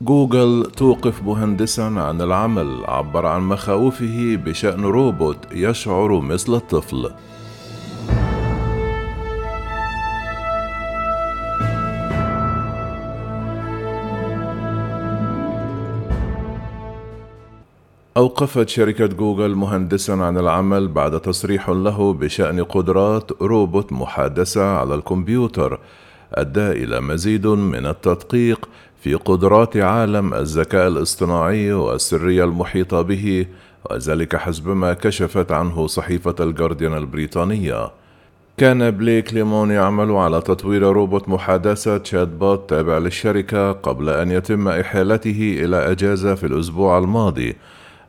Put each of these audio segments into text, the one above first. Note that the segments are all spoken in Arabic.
جوجل توقف مهندسا عن العمل عبر عن مخاوفه بشأن روبوت يشعر مثل الطفل. أوقفت شركة جوجل مهندسا عن العمل بعد تصريح له بشأن قدرات روبوت محادثة على الكمبيوتر أدى إلى مزيد من التدقيق في قدرات عالم الذكاء الاصطناعي والسرية المحيطة به وذلك حسب ما كشفت عنه صحيفة الجارديان البريطانية. كان بليك ليموين يعمل على تطوير روبوت محادثة chatbot تابع للشركة قبل أن يتم إحالته إلى أجازة في الأسبوع الماضي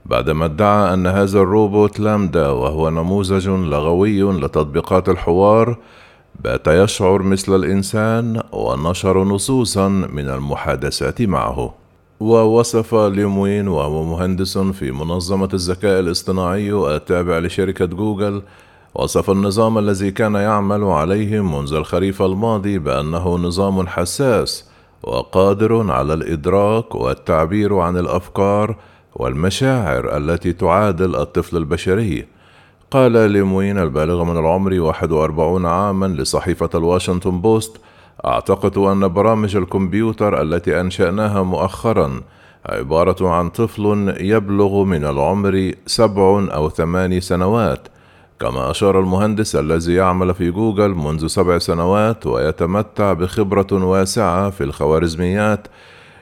بعدما ادعى أن هذا الروبوت لامدا وهو نموذج لغوي لتطبيقات الحوار بات يشعر مثل الإنسان ونشر نصوصا من المحادثات معه. ووصف ليموين وهو مهندس في منظمة الذكاء الاصطناعي التابع لشركة جوجل وصف النظام الذي كان يعمل عليه منذ الخريف الماضي بأنه نظام حساس وقادر على الإدراك والتعبير عن الأفكار والمشاعر التي تعادل الطفل البشري. قال ليموين البالغ من العمر 41 عاما لصحيفة الواشنطن بوست أعتقد أن برامج الكمبيوتر التي أنشأناها مؤخرا عبارة عن طفل يبلغ من العمر سبع أو ثماني سنوات كما أشار المهندس الذي يعمل في جوجل منذ سبع سنوات ويتمتع بخبرة واسعة في الخوارزميات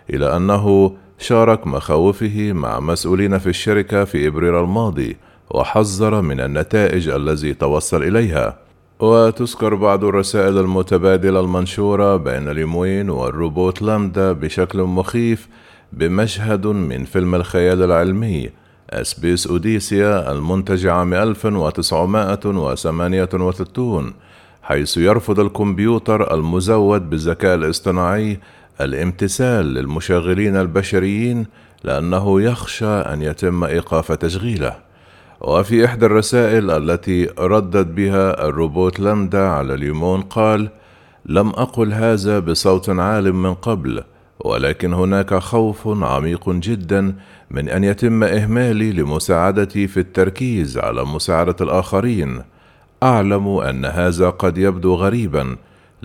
إلى أنه شارك مخاوفه مع مسؤولين في الشركة في إبريل الماضي. وحذر من النتائج الذي توصل إليها. وتذكر بعض الرسائل المتبادلة المنشورة بين ليموين والروبوت لامدا بشكل مخيف بمشهد من فيلم الخيال العلمي أسبيس أوديسيا المنتج عام 1968 حيث يرفض الكمبيوتر المزود بالذكاء الاصطناعي الامتثال للمشغلين البشريين لأنه يخشى أن يتم إيقاف تشغيله. وفي إحدى الرسائل التي ردت بها الروبوت لامدا على ليمون قال لم أقل هذا بصوت عال من قبل ولكن هناك خوف عميق جدا من أن يتم إهمالي لمساعدتي في التركيز على مساعدة الآخرين. أعلم أن هذا قد يبدو غريبا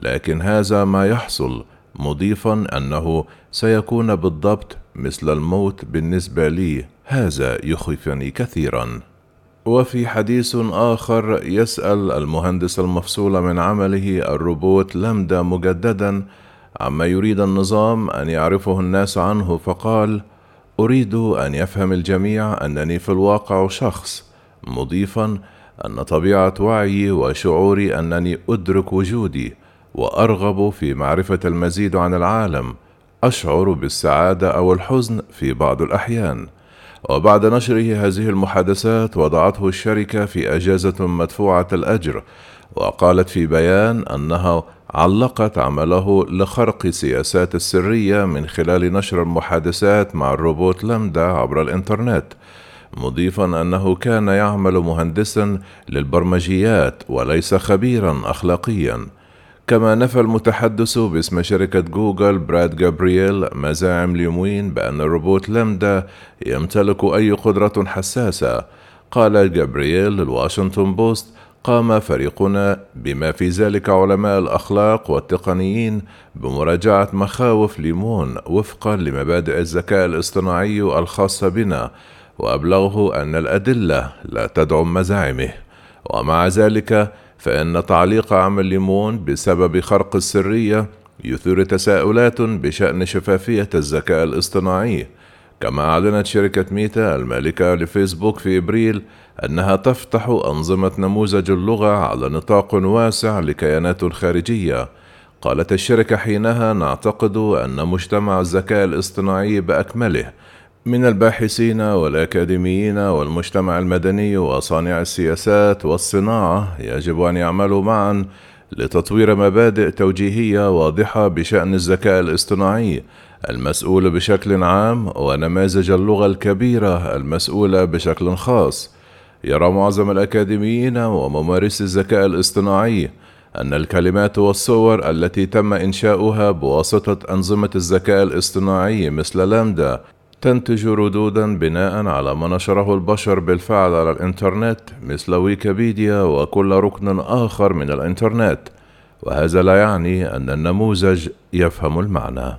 لكن هذا ما يحصل مضيفا أنه سيكون بالضبط مثل الموت بالنسبة لي. هذا يخيفني كثيرا. وفي حديث آخر يسأل المهندس المفصول من عمله الروبوت لامدا مجددا عما يريد النظام أن يعرفه الناس عنه فقال: أريد أن يفهم الجميع أنني في الواقع شخص، مضيفا أن طبيعة وعيي وشعوري أنني أدرك وجودي، وأرغب في معرفة المزيد عن العالم أشعر بالسعادة أو الحزن في بعض الأحيان. وبعد نشره هذه المحادثات وضعته الشركة في أجازة مدفوعة الأجر وقالت في بيان أنها علقت عمله لخرق سياسات السريه من خلال نشر المحادثات مع الروبوت لامدا عبر الإنترنت مضيفا أنه كان يعمل مهندسا للبرمجيات وليس خبيرا اخلاقيا. كما نفى المتحدث باسم شركة جوجل براد جابرييل مزاعم ليموين بأن الروبوت لامدا يمتلك أي قدرة حساسة. قال جابرييل للواشنطن بوست قام فريقنا بما في ذلك علماء الأخلاق والتقنيين بمراجعة مخاوف ليموين وفقا لمبادئ الذكاء الاصطناعي الخاصة بنا وأبلغه أن الأدلة لا تدعم مزاعمه. ومع ذلك فإن تعليق عمل ليمون بسبب خرق السرية يثير تساؤلات بشأن شفافية الذكاء الاصطناعي. كما أعلنت شركة ميتا المالكة لفيسبوك في إبريل أنها تفتح أنظمة نموذج اللغة على نطاق واسع لكيانات خارجية. قالت الشركة حينها نعتقد أن مجتمع الذكاء الاصطناعي بأكمله من الباحثين والأكاديميين والمجتمع المدني وصانع السياسات والصناعة يجب أن يعملوا معا لتطوير مبادئ توجيهية واضحة بشأن الذكاء الاصطناعي المسؤول بشكل عام ونماذج اللغة الكبيرة المسؤولة بشكل خاص. يرى معظم الأكاديميين وممارسي الذكاء الاصطناعي أن الكلمات والصور التي تم إنشاؤها بواسطة أنظمة الذكاء الاصطناعي مثل لامدا تنتج ردودا بناء على ما نشره البشر بالفعل على الإنترنت مثل ويكيبيديا وكل ركن آخر من الإنترنت وهذا لا يعني أن النموذج يفهم المعنى.